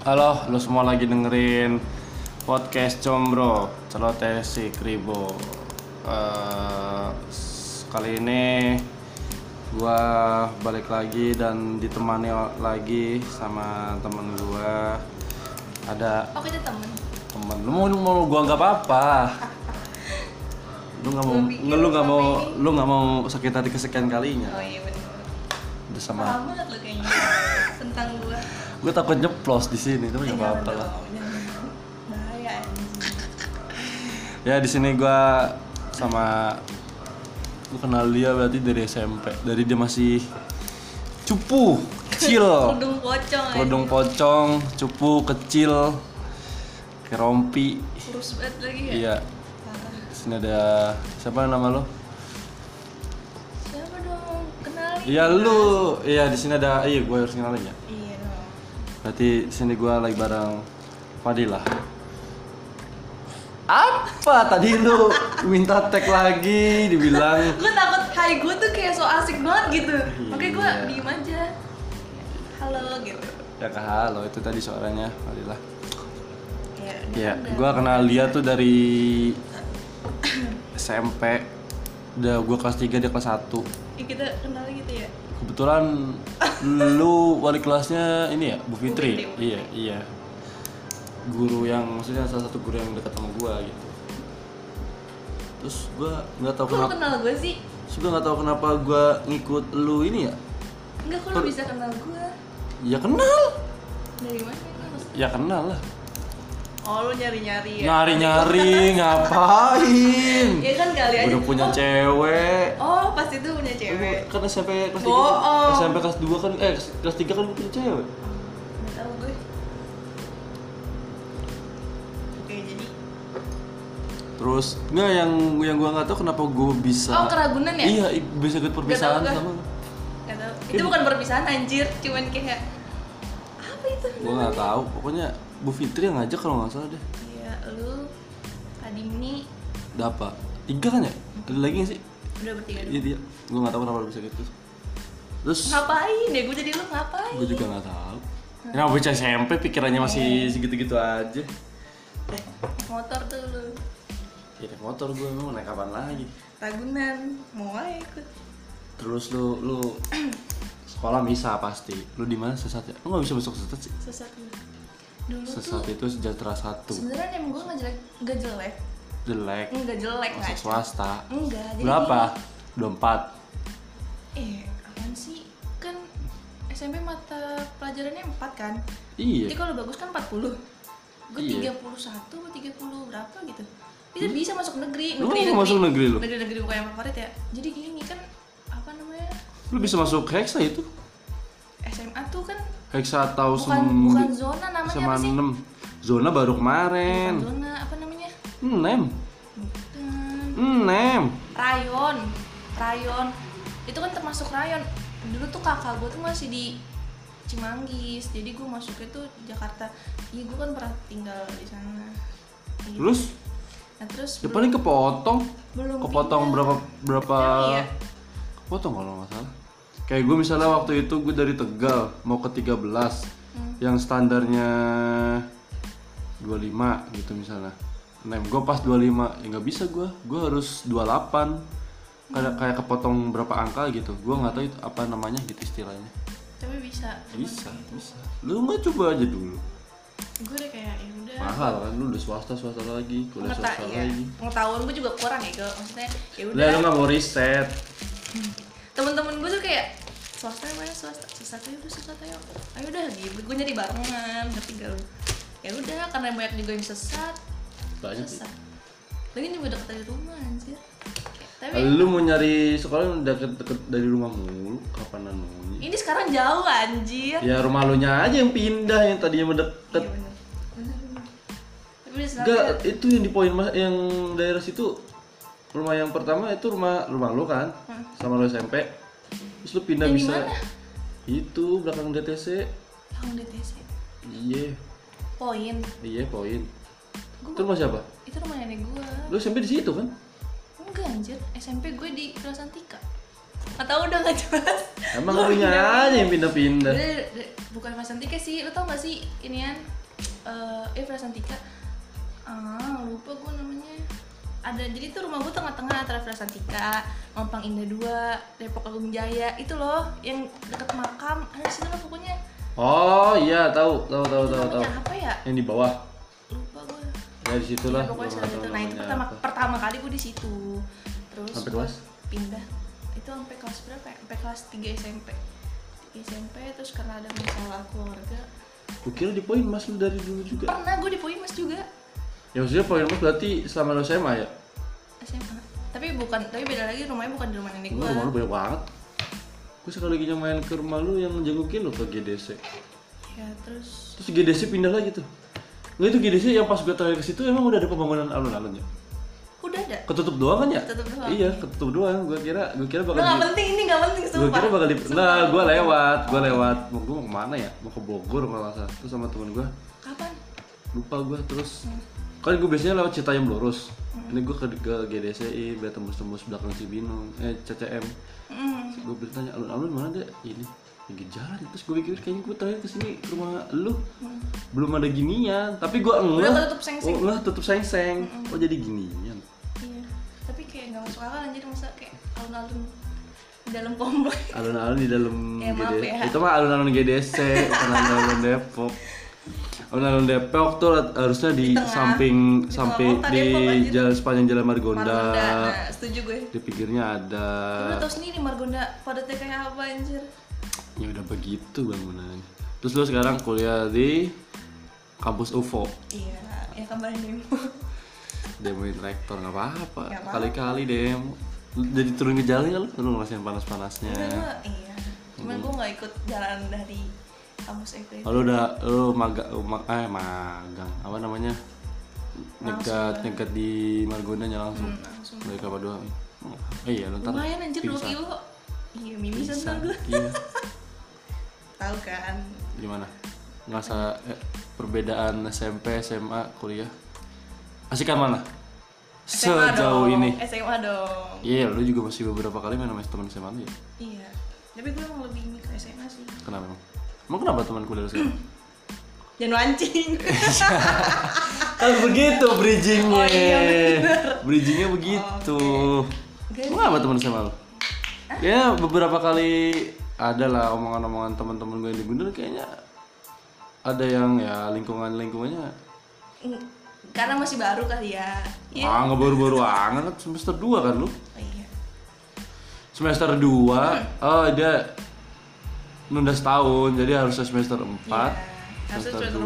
Halo, lu semua lagi dengerin podcast Combro, celoteh si Kribo. S- kali ini gua balik lagi dan ditemani lagi sama temen gua. Ada Oh kita temen temen, lu mau, lu mau gua nggak apa-apa. Lu nggak mau, nggak lu nggak mau, lu nggak mau sakit hati kesekian kalinya. Oh iya bener Udah sama, Paham banget lo kayaknya Tentang gua gue takut nyeplos di sini, tapi nggak jangan apa-apa lah. Ya di sini gua sama gua kenal dia berarti dari SMP. Dari dia masih cupu, kecil. Kerudung pocong Kerudung pocong, cupu, kecil. Kayak rompi. anjing. Kurus banget lagi ya Iya. Parah. Di sini ada siapa nama lo? Siapa dong? Kenalin Iya lu. Iya di sini ada iya gue harus kenalin ya. Iya Berarti sini gua lagi bareng Fadilah. Apa tadi lu minta tag lagi dibilang Gue takut hai gue tuh kayak so asik banget gitu Makanya gue Iya. diem aja Halo gitu Ya kak halo itu tadi suaranya Fadilah. Ya, Ya, udah. gua kenal dia tuh dari SMP. Udah gua kelas 3 dia kelas 1. Ya, kita kenal gitu ya Kebetulan lu wali kelasnya ini ya, Bu Fitri. Fitri, Bu Iya, iya. Guru yang maksudnya salah satu guru yang dekat sama gua gitu. Terus gua nggak tahu Kok kenapa, kenal gue sih? terus gua nggak tahu kenapa gua ngikut lu ini ya. Enggak, kok lu bisa kenal gue? Ya kenal. Dari mana? Ya kenal lah. Oh lu nyari-nyari ya? Nyari-nyari ngapain? Ya kan kali aja Udah punya oh, cewek. oh pas itu punya cewek Kan SMP kelas 3 Bohong. SMP kelas 2 kan eh kelas 3 kan gue punya cewek. Nggak tahu gue Oke jadi Terus enggak yang yang gua nggak tahu kenapa gue bisa Oh keragunan ya? Iya, bisa ikut perpisahan tahu, sama tahu Itu bukan perpisahan anjir Cuman kayak Apa itu? Gua nggak tahu, pokoknya Bu Fitri yang ngajak kalau nggak salah deh. Iya lu Adimni Udah apa? Tiga kan ya? Ada lagi nggak sih? Udah bertiga dulu Iya dia. Gue nggak tahu kenapa bisa gitu. Terus Ngapain ya? Gue jadi lu ngapain? gue juga nggak tahu. Kenapa bocah SMP pikirannya masih segitu-gitu aja? Eh, motor tuh lu Ya naik motor gue mau naik kapan lagi? Ragunan Mau aja ikut Terus lu lu sekolah bisa pasti. Lu di mana sesat ya? Lu nggak bisa masuk sesat sih. Sesat lu Dulu Sesat tuh itu sejahtera satu. Sebenarnya emang gue nggak jelek Nggak jelek Jelek. Nggak jelek ngaco swasta. Enggak jadi Berapa? 24. Eh, apaan sih? Kan SMP mata pelajarannya 4 kan? Iya. Jadi kalau bagus kan 40. Gue Iya. 31 atau 30 berapa gitu. Kita bisa masuk negeri, Lu negeri, mau masuk negeri lu? Negeri-negeri bukan yang favorit ya. Jadi gini kan apa namanya? Lu bisa masuk Hexa itu? SMA tuh kan Hexa atau bukan sem- bukan zona namanya sama apa sih? 6. Zona baru Bukan kemarin. zona apa namanya? 6. Bukan. 6. Rayon. Rayon. Itu kan termasuk rayon. Dulu tuh kakak gue tuh masih di Cimanggis. Jadi gue masuknya tuh Jakarta. Iya, gue kan pernah tinggal di sana. Gitu. Terus Nah, terus ya paling kepotong. belum Kepotong pindah. berapa berapa Emang iya? Kepotong kalau nggak salah. Kayak gue misalnya waktu itu gue dari Tegal mau ke 13 Hmm. yang standarnya 25 gitu misalnya. Nah, gue pas 25 ya nggak bisa gue, gue harus 28 kayak kayak kepotong berapa angka gitu. Gue nggak tahu itu apa namanya gitu istilahnya. Tapi bisa. Bisa, bisa. Lu nggak coba aja dulu. Gue udah kayak ya udah. Mahal kan lu udah swasta swasta lagi, kuliah Pengeta swasta ya. lagi. Pengetahuan gue juga kurang ya, ke maksudnya ya Udah udah. lu nggak mau riset. Temen-temen gue tuh kayak swasta mana swasta. Swasta ya udah swasta yuk ayo udah gitu. Gue nyari barengan ngerti gak ya udah karena banyak juga yang sesat. Banyak sih. sesat. Lagi juga deket dari rumah anjir. Tapi Lu mau nyari sekolah yang deket-deket dari rumah mulu, kapan maunya? ini sekarang jauh anjir. Ya rumah lu nya aja yang pindah yang tadinya iya mendekat. bener. Bener bener. tapi di sana Enggak, itu yang di poin mas yang daerah situ rumah yang pertama itu rumah rumah lu kan Hmm. sama lu SMP terus lu pindah bisa mana? itu belakang DTC tahun DTC iya. Poin. Iya poin. Gua- itu rumah siapa? Itu rumah nenek gue lu SMP di situ kan? Enggak anjir. SMP gue di Kelas Antika. Gak tau udah gak jelas. Emang lu nya aja yang pindah-pindah. Bukan Prasantika sih. Lo tau gak sih inian? Eh eh Prasantika ah lupa gue namanya ada jadi tuh rumah gue tengah-tengah antara Prasantika Mampang Indah 2 Depok Agung Jaya itu loh yang deket makam ada situ lah pokoknya Oh iya tahu tahu tahu tahu tahu. apa ya Yang di bawah. lupa gue Ya di situ lah. Ya, pokoknya tahu itu. Nah itu pertama apa. pertama kali gue di situ. Terus Sampai kelas? pindah. Itu sampai kelas berapa? ya? Sampai kelas 3 SMP. 3 SMP terus karena ada masalah keluarga. Gua kira di poin mas lu dari dulu juga. Pernah gue di Mas juga Ya maksudnya poin mas berarti selama lu SMA ya? SMA. Tapi bukan, tapi beda lagi rumahnya bukan di rumah nenek Gua gue. rumah lu banyak banget. Gue sekali lagi main ke rumah lu yang jengukin lu ke GDC. Ya terus Terus GDC pindah lagi tuh. Nggak itu GDC yang pas gue terakhir ke situ emang udah ada pembangunan alun-alun ya? udah ada. Ketutup doang kan ya? Ketutup doang. Iya, ketutup doang. Gue kira, gue kira bakal gak di, penting ini gak penting gue sumpah. kira bakal di, nah gue lewat, gue lewat, mau gue mau ke mana ya? Mau ke Bogor kalau nggak salah. Terus sama temen gue, Kapan? lupa gue terus Hmm. Kan gue biasanya lewat Citayam lurus ini gue ke, ke GDCI biar tembus-tembus belakang Cibinong eh CCM Hmm. gue bertanya alun-alun mana deh ini pinggir jalan terus gue pikir kayaknya gue terakhir ke sini ke rumah lu belum ada ginian tapi gue enggak Hmm. Udah ketutup seng-seng. oh, enggak tutup seng-seng oh jadi ginian Iya. Tapi kayak gak masuk akal anjir masa kayak alun-alun di dalam komplek. alun-alun di dalam Ya, maaf ya. itu mah alun-alun GDC bukan alun-alun Depok alun-alun Depok tuh harusnya di, Di tengah. samping Di samping kota di Depok, jalan sepanjang jalan Margonda, Margonda. Nah, setuju gue. di pinggirnya ada. Lu tau sendiri Margonda padatnya kayak apa anjir? Ya udah begitu bangunannya. Terus lu sekarang kuliah di kampus UFO Iya, ya kemarin demo. Demoin rektor nggak apa-apa. Nggak kali-kali demo. Jadi turun ke jalan kan lu? Lu ngerasain panas-panasnya. Iya. Cuman gue gak ikut jalan dari kampus FP Oh, lu udah lu maga, ma- eh magang apa namanya? Nyegat nyegat di Margondanya langsung. Hmm, langsung. Dari dua oh, iya lu ntar Lumayan anjir 2 pingsan. kilo. Iya, mimisan tuh gue iya. Tahu kan? Gimana? Ngerasa eh, perbedaan SMP SMA kuliah? Asikan mana SMA sejauh dong, ini. SMA dong. Iya lu juga masih beberapa kali main sama teman SMA lu ya? Iya. Tapi gue emang lebih ini ke SMA sih. Kenapa emang kenapa teman kuliah lu sekarang? Jangan mancing. Kan begitu bridgingnya. Oh, iya, bridgingnya begitu. Oke. Emang apa teman SMA lu? Ya beberapa kali ada lah omongan-omongan teman-teman gue yang di Gundul kayaknya ada yang ya lingkungan lingkungannya Karena masih baru kali ya. Iya. Ah nggak baru-baru banget semester 2 kan lu? Oh iya. Semester 2 oh dia nunda setahun jadi harusnya semester 4 Iya, harusnya semester semester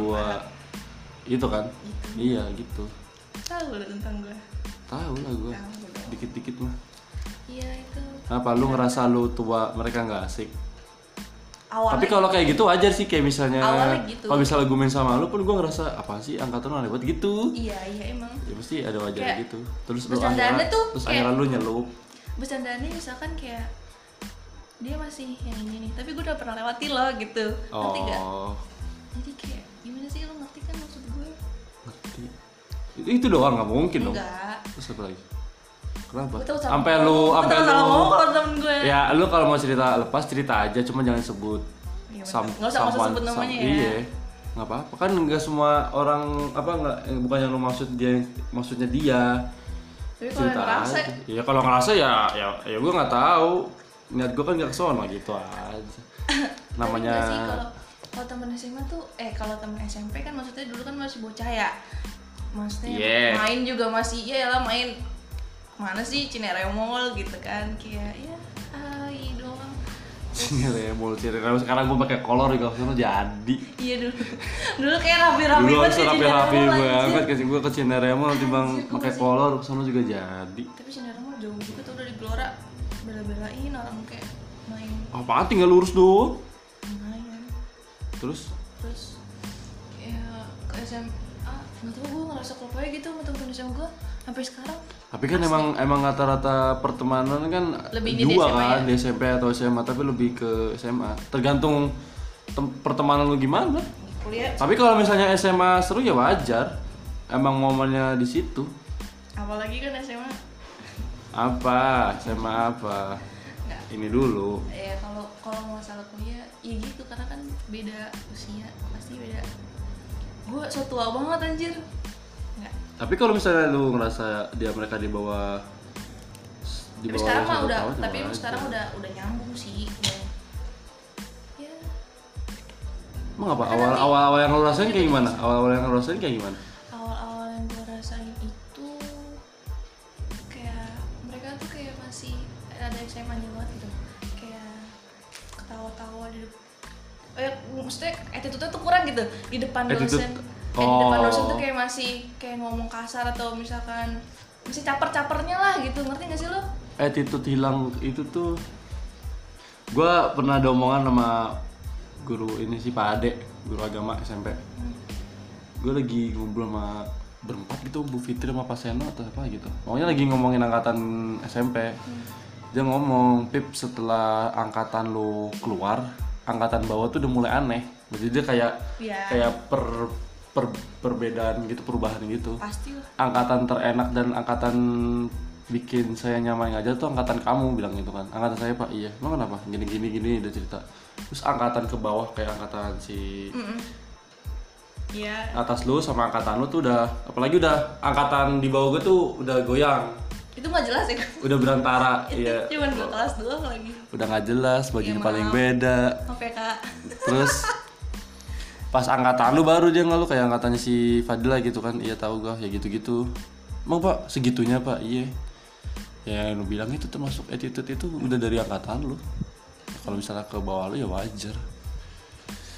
2 itu kan? Iya gitu. Tahu lo tentang gue tahu lah gue dikit-dikit mah. Iya itu. Apa lu ngerasa lu tua mereka nggak asik? Awalnya tapi kalau kayak gitu aja sih kayak misalnya gitu. kalau misalnya gue main sama lu pun gue ngerasa apa sih angkatan lu aneh banget gitu? Iya iya emang. Ya pasti ada wajar Kayak gitu. Terus lu akhirnya tuh terus kayak- akhirnya lu nyelup. Bercandaannya misalkan kayak dia masih yang ini nih tapi gue udah pernah lewati loh gitu. Ngerti gak? oh. Jadi kayak gimana sih lo ngerti kan maksud gue? ngerti. Itu, itu doang nggak mungkin dong. Enggak terus apa lagi? Kenapa? Sampai ngomong. lu sampai ngomong lu kalau temen gue ya lu kalau mau cerita lepas cerita aja cuma jangan sebut bener. sam- Nggak usah- someone- sebut namanya sam- ya. iya. Nggak apa-apa. Kan nggak semua orang apa nggak eh, bukan yang lu maksud dia maksudnya dia. Tapi kalau cerita ngerasa aja. Ya kalau ngerasa ya ya ya gue nggak tahu niat gue kan nggak kesono gitu aja. Namanya sih kalau kalau temen SMA tuh eh kalau temen SMP kan maksudnya dulu kan masih bocah ya. Maksudnya Yeah. main juga masih ya lah main. Mana sih Cinere Mall gitu kan. Kayak ya ai doang. Sini remol ciri remol sekarang gue pakai kolor di kaos jadi. Iya dulu. Dulu kayak rapi-rapi dulu banget harus sih rapi Cinere rapi Mall, anjir. banget kasih gue ke Cineremol timbang Anjir, gua pakai kolor ke sana juga jadi. Tapi Cinere Mall jauh juga tuh udah di Gelora bela-belain orang kayak main. Apaan? Tinggal lurus doang. Main terus? Terus ya ke SMA nggak tahu gue ngerasa klop aja gitu sama temen SMA gue sampai sekarang tapi kan emang emang rata-rata pertemanan kan Lebih di dua SMA kan ya? di SMP atau SMA tapi lebih ke SMA tergantung tem- pertemanan lu gimana. Kuliah. Tapi kalau misalnya SMA seru ya wajar. Emang momennya di situ. Apalagi kan SMA apa? SMA apa? Nggak. Ini dulu. Ya kalau kalau masalah kuliah ya gitu karena kan beda usia pasti beda. Gue so tua banget anjir. Nggak. Tapi kalau misalnya lu ngerasa dia mereka di bawah di tapi sekarang mah udah tahun, tapi sekarang udah udah nyambung sih udah. Ya. Emang apa? Awal awal awal yang lu rasain kayak gimana? awal awal yang lu rasain kayak gimana di depan Attitude- dosen. Eh, di depan Oh. dosen tuh kayak masih kayak ngomong kasar atau misalkan masih caper-capernya lah gitu ngerti gak sih lo? attitude hilang itu tuh gua pernah ada omongan sama guru ini sih Pak Ade guru agama SMP gue lagi ngobrol sama berempat gitu Bu Fitri sama Pak Seno atau apa gitu. Pokoknya lagi ngomongin angkatan SMP dia ngomong Pip setelah angkatan lu keluar angkatan bawah tuh udah mulai aneh jadi dia kayak Iya. kayak per, per perbedaan gitu perubahan gitu Pasti lah. angkatan terenak dan angkatan bikin saya nyaman aja tuh angkatan kamu bilang gitu kan angkatan saya pak iya emang kenapa gini gini gini udah cerita terus angkatan ke bawah kayak angkatan si Iya. atas lu sama angkatan lu tuh udah apalagi udah angkatan di bawah gue tuh udah goyang Itu gak jelas ya. udah berantara itu iya cuman dua kelas doang lagi. udah nggak jelas bagian Iya, paling beda Maaf ya kak. terus pas angkatan lu baru dia ngeluh kayak angkatannya si Fadila gitu kan. Iya tahu gua ya gitu-gitu. Emang pak segitunya pak? Iya. Ya lu bilang itu termasuk attitude itu udah dari angkatan lu. Kalau misalnya ke bawah lu ya wajar.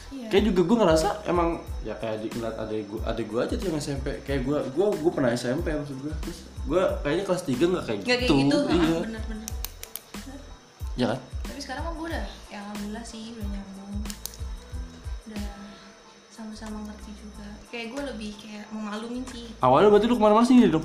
Iya. kayak juga gue ngerasa emang ya kayak di ngeliat adek gue adek gue aja tuh yang SMP kayak gue gue gue pernah SMP maksud gue terus gue kayaknya kelas 3 nggak kayak Gak gitu, kayak gitu, iya. bener-bener. ya kan? Tapi sekarang mah gue udah, ya alhamdulillah sih udah nyambung. Sama-sama ngerti juga. Kayak gue lebih kayak mau malumin sih awalnya berarti lu ke mana-mana sih dong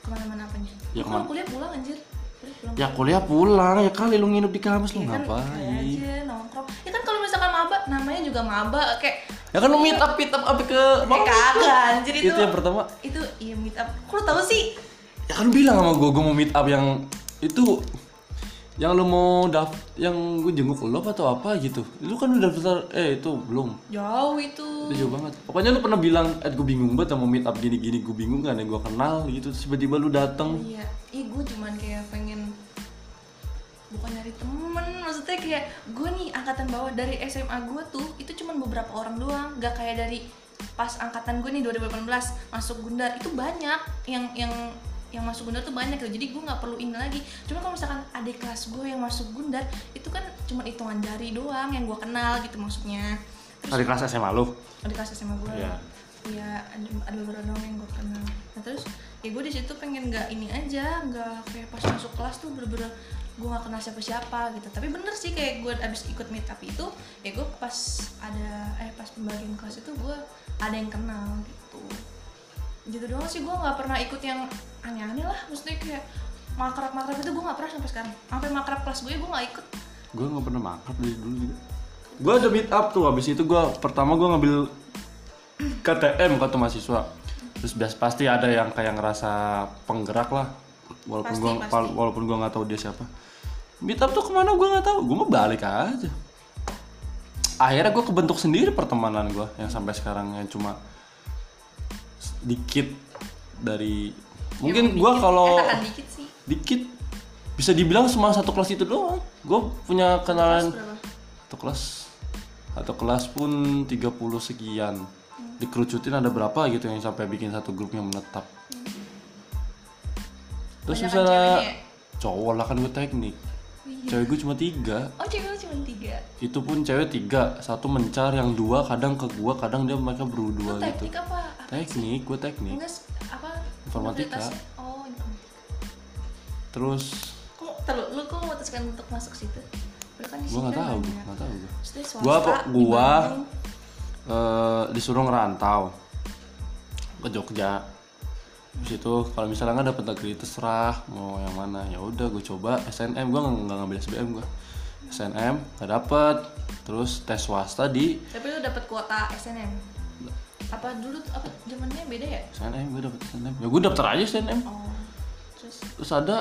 ke mana-mana apanya. Ya, Ya, kalau ke mana? kuliah pulang anjir. Kuliah pulang. ya kuliah pulang ya kali lu nginep di kampus lu Ya kan ngapain kayak aja nongkrong. Ya kan kalau misalkan maba, namanya juga maba kayak Ya kan lu meet up, meet up apa ke kayak kagak anjir itu. Itu yang pertama. Itu iya meet up. Kok lu tahu sih? Ya kan lu bilang sama gue, gue mau meet up yang itu yang lu mau daft yang gue jenguk apa atau apa gitu. Lu kan udah daftar eh itu belum. Jauh itu. Itu jauh banget. Pokoknya lu pernah bilang, "Eh, gue bingung banget mau meet up gini-gini, gue bingung kan yang gue kenal gitu." Tiba-tiba lu dateng. Iya, ih gue cuman kayak pengen bukan nyari temen, maksudnya kayak gue nih angkatan bawah dari SMA gue tuh itu cuman beberapa orang doang, gak kayak dari pas angkatan gue nih 2018 masuk Gundar itu banyak yang yang yang masuk Gundar tuh banyak gitu, jadi gue nggak perlu ini lagi. Cuma kalau misalkan adik kelas gue yang masuk Gundar itu kan cuma hitungan jari doang yang gue kenal gitu maksudnya. Terus Dari kelas SMA lu. adik kelas SMA gue Iya. ya ada, ada beberapa dong yang gue kenal nah terus ya gue di situ pengen nggak ini aja nggak kayak pas masuk kelas tuh bener-bener gue nggak kenal siapa-siapa gitu tapi bener sih kayak gue abis ikut meet up itu ya gue pas ada eh pas pembagian kelas itu gue ada yang kenal gitu gitu doang sih gue nggak pernah ikut yang aneh-aneh lah maksudnya kayak makrab-makrab itu gue nggak pernah sampai sekarang sampai makrab kelas gue gue nggak ikut Gue nggak pernah makan dari dulu juga. Gue ada meet up tuh, habis itu gue pertama gue ngambil KTM kata mahasiswa. Terus bias pasti ada yang kayak ngerasa penggerak lah, walaupun gue walaupun gue nggak tahu dia siapa. Meet up tuh ke mana gue nggak tahu, gue mau balik aja. Akhirnya gue kebentuk sendiri pertemanan gue yang sampai sekarang yang cuma dikit dari mungkin gue kalau dikit sih. dikit bisa dibilang semua satu kelas itu doang. Gue punya kenalan satu kelas satu kelas pun 30 sekian. Dikerucutin ada berapa gitu yang sampai bikin satu grup yang menetap. Terus Banyakan misalnya ya? cowok lah kan gue teknik. Iya. cewek gue cuma tiga. Oh cewek lu cuma tiga? Itu pun cewek tiga. Satu mencar yang dua kadang ke gua kadang dia mereka berdua gitu. teknik apa? Teknik gue teknik Enggak apa? Informatika. Oh, informatika. terus Kamu terus lu kok memutuskan untuk masuk situ? Kan di gue sini nggak kan tahu banyak. nggak tahu gue di gua Bandung. eh, disuruh ngerantau ke Jogja Terus itu kalau misalnya nggak dapet negeri terserah mau yang mana ya udah gue coba SNM gue nggak nggak ngambil SBM gue SNM nggak dapet terus tes swasta di Tapi lu dapet kuota SNM. Apa dulu apa zamannya beda ya? SNM gue dapet SNM ya gue daftar aja SNM Oh. terus? Terus ada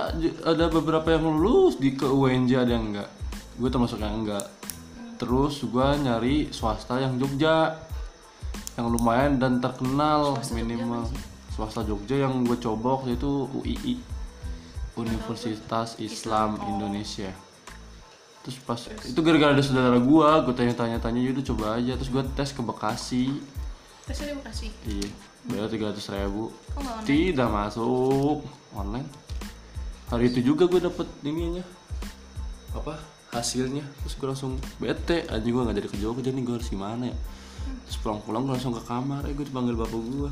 ada beberapa yang lulus di ke UNJ ada yang enggak. Gue termasuk yang enggak. Terus gue nyari swasta yang Jogja yang lumayan dan terkenal minimal. swasta Jogja yang gue coba waktu itu UII Universitas Islam. Indonesia. Terus pas itu gara-gara ada saudara gue gue tanya-tanya tanya yaudah coba aja. Terus gue tes ke Bekasi tesnya di Bekasi iya bayar tiga ratus ribu. Tidak masuk. Online. Hari itu juga gue dapet ininya. Apa? Hasilnya. Terus gue langsung bete. Aja gue nggak jadi ke Jogja nih gue harus gimana ya? Terus pulang-pulang gue langsung ke kamar. Eh gue dipanggil bapak gue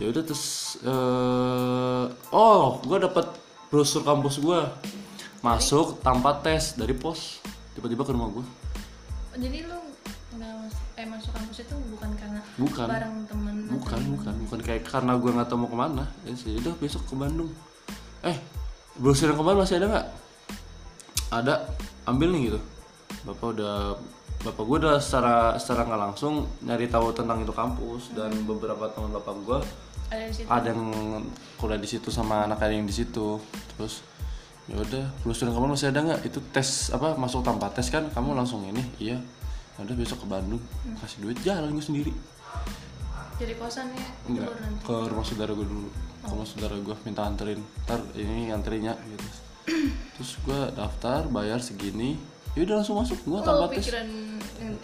ya udah terus eh oh gue dapet brosur kampus gue masuk tanpa tes dari pos. Tiba-tiba ke rumah gue Oh, jadi lu nggak eh masuk kampus itu bukan bukan. Bareng temen bukan bukan bukan. Kayak karena gue nggak tahu mau ke mana ya sih. Udah besok ke Bandung. Eh brosur yang kemarin masih ada nggak? Ada. Ambil nih gitu. Bapak udah bapak gue udah secara secara nggak langsung nyari tahu tentang itu kampus dan beberapa teman bapak gue ada ada yang kuliah di situ sama anak yang di situ. Terus ya udah brosur yang kemarin masih ada nggak? Itu tes apa masuk tanpa tes kan? Kamu langsung ini? Iya. Ya udah besok ke Bandung. Kasih duit jalan gue sendiri jadi kosan ya? Enggak, ke rumah saudara gue dulu. Ke rumah saudara gue minta anterin. Ntar ini anterinya gitu. Terus gue daftar bayar segini. Ya udah langsung masuk. Gue oh, tanpa tes. pikiran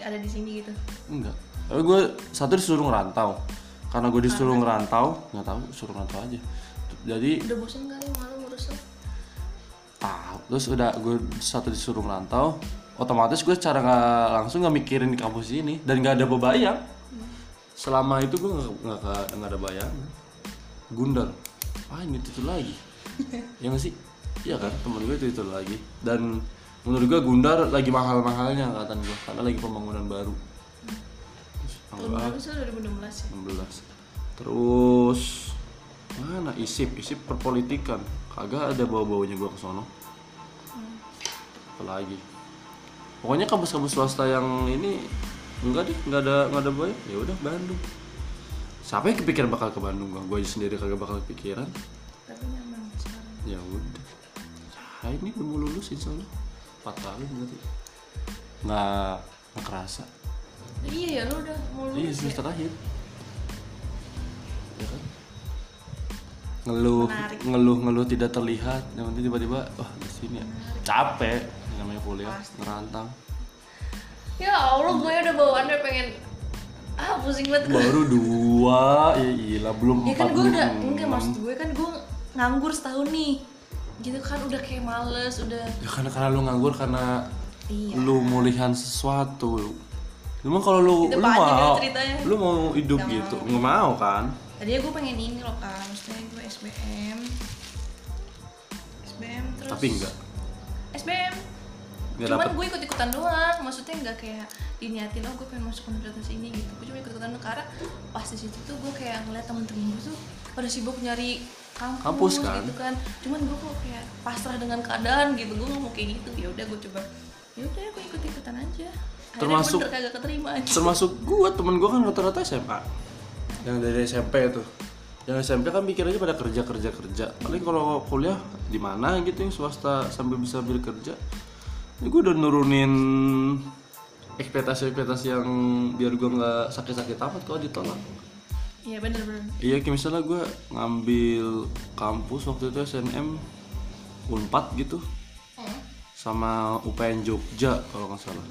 ada di sini gitu? Enggak. Tapi gue satu disuruh ngerantau. Karena gue disuruh ngerantau nggak tahu suruh ngerantau aja. Jadi udah bosan kali malu ngurus tahu. Terus udah gue satu disuruh ngerantau otomatis gue secara nggak langsung nggak mikirin di kampus ini. Dan nggak ada bebayang selama itu gue nggak nggak ada bayang gundal. Ah ini itu lagi? Ya nggak sih? Iya kan? Temen gue itu itu lagi. Dan menurut gue gundar lagi mahal mahalnya angkatan gue karena lagi pembangunan baru. Terus, tahun baru sih 2016 ya? 16 terus mana? Isip isip perpolitikan. Kagak ada bawa bawanya gua ke sono. Apalagi? Pokoknya kampus-kampus swasta yang ini enggak deh nggak ada nggak ada boy ya udah Bandung. Siapa yang kepikiran bakal ke Bandung gua gua aja sendiri kagak bakal kepikiran. Tapi nyaman ya udah. Ya ini udah mau lulus insya Allah 4 tahun berarti. Nggak nggak kerasa. Iya ya lu udah mau Iya lulus ya? semester akhir. Ya kan? Ngeluh, Menarik. ngeluh, ngeluh tidak terlihat. Yang penting tiba-tiba, wah di sini ya. Capek. Namanya kuliah, ngerantau. Ya Allah gue udah bawaannya pengen ah pusing banget. Gue Baru dua, ya gila belum ya kan gue udah enggak maksud gue kan gue nganggur setahun nih. Gitu kan udah kayak males udah. Ya karena karena lu nganggur karena iya. lu mulihan sesuatu. Cuma kalau lu Itu lu mau, lu mau hidup gitu, nggak mau kan? tadinya gue pengen ini loh kan maksudnya gue SBM SBM terus Tapi enggak. SBM Nggak cuman gue ikut ikutan doang maksudnya nggak kayak diniatin oh gue pengen masuk universitas ini gitu. Gue cuma ikut ikutan doang karena pas di situ tuh gue kayak ngeliat temen-temen gue tuh pada sibuk nyari kampus, Kampus, kan? gitu kan? cuman gue kok kayak pasrah dengan keadaan gitu. Gue nggak mau kayak gitu ya udah gue coba ya udah gue ikut ikutan aja. Akhirnya Termasuk- kagak keterima aja. termasuk gua temen gua kan rata-rata SMA yang dari SMP tuh. Yang SMP kan pikir aja pada kerja kerja kerja. Paling kalau kuliah di mana gitu yang swasta sambil bisa ambil kerja ini gua udah nurunin ekspektasi ekspektasi yang biar gua nggak sakit-sakit amat kalau ditolak. Iya bener-bener iya kayak misalnya gua ngambil kampus waktu itu SNM Unpad gitu. Hmm. sama UPN Jogja kalau nggak salah.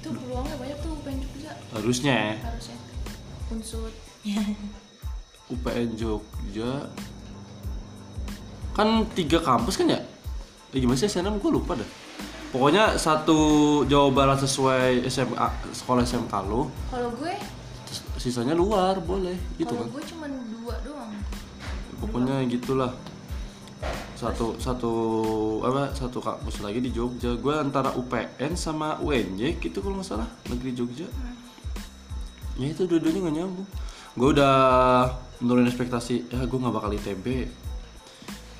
Itu peluangnya banyak tuh pengen Jogja. Harusnya ya. Harusnya. Unsur. UPN Jogja. Kan tiga kampus kan ya? Eh, gimana sih SNM gue lupa dah. Pokoknya satu Jawa Barat sesuai SMA sekolah SMK lo, kalau gue sisanya luar boleh gitu kalau kan. gue cuman dua doang Pokoknya gitulah. Satu satu apa satu kampus lagi di Jogja. Gue antara UPN sama UNJ gitu kalau nggak salah negeri Jogja. Ya itu dua-duanya nggak nyambung. Gue udah menurunin ekspektasi ya gue nggak bakal ITB